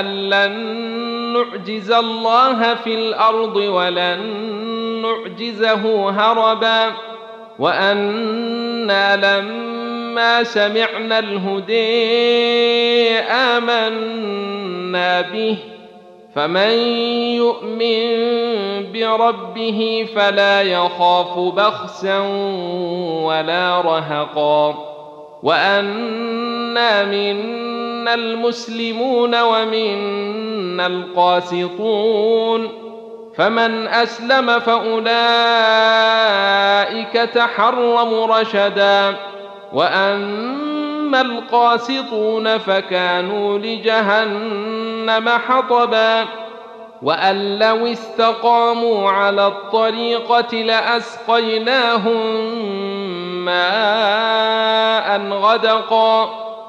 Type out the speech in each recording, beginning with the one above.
ان لن نعجز الله في الأرض ولن نعجزه هربا وأنا لما سمعنا الهدي امنا به فمن يؤمن بربه فلا يخاف بخسا ولا رهقا وانا منا المسلمون ومنا القاسطون فمن أسلم فأولئك تحرموا رشدا وأما القاسطون فكانوا لجهنم حطبا وأن لو استقاموا على الطريقة لأسقيناهم ماء غدقا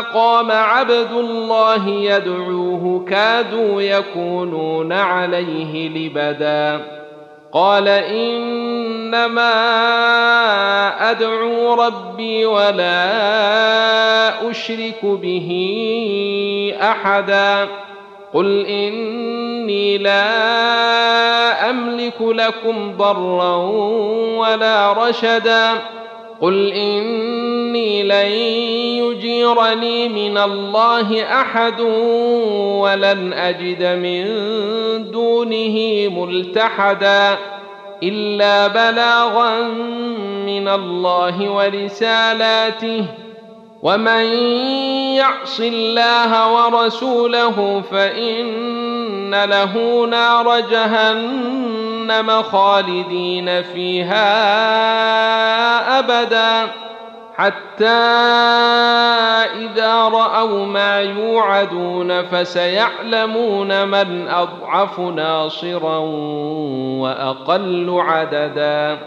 قام عبد الله يدعوه كادوا يكونون عليه لبدا. قال إنما أدعو ربي ولا أشرك به أحدا. قل إني لا أملك لكم ضرا ولا رشدا. قل اني لن يجيرني من الله احد ولن اجد من دونه ملتحدا الا بلاغا من الله ورسالاته ومن يعص الله ورسوله فان له نار جهنم خالدين فيها ابدا حتى اذا راوا ما يوعدون فسيعلمون من اضعف ناصرا واقل عددا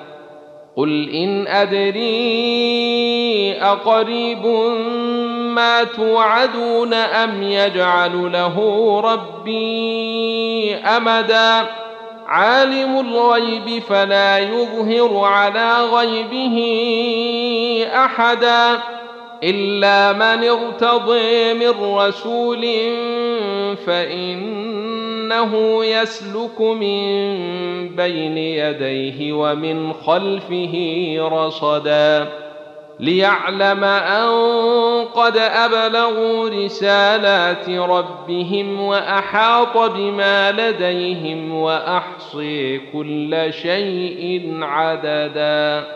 قل ان ادري اقريب ما توعدون أم يجعل له ربي أمدا؟ عالم الغيب فلا يظهر على غيبه أحدا إلا من ارتضي من رسول فإنه يسلك من بين يديه ومن خلفه رصدا. ليعلم أن قد أبلغوا رسالات ربهم وأحاط بما لديهم وأحصي كل شيء عددا.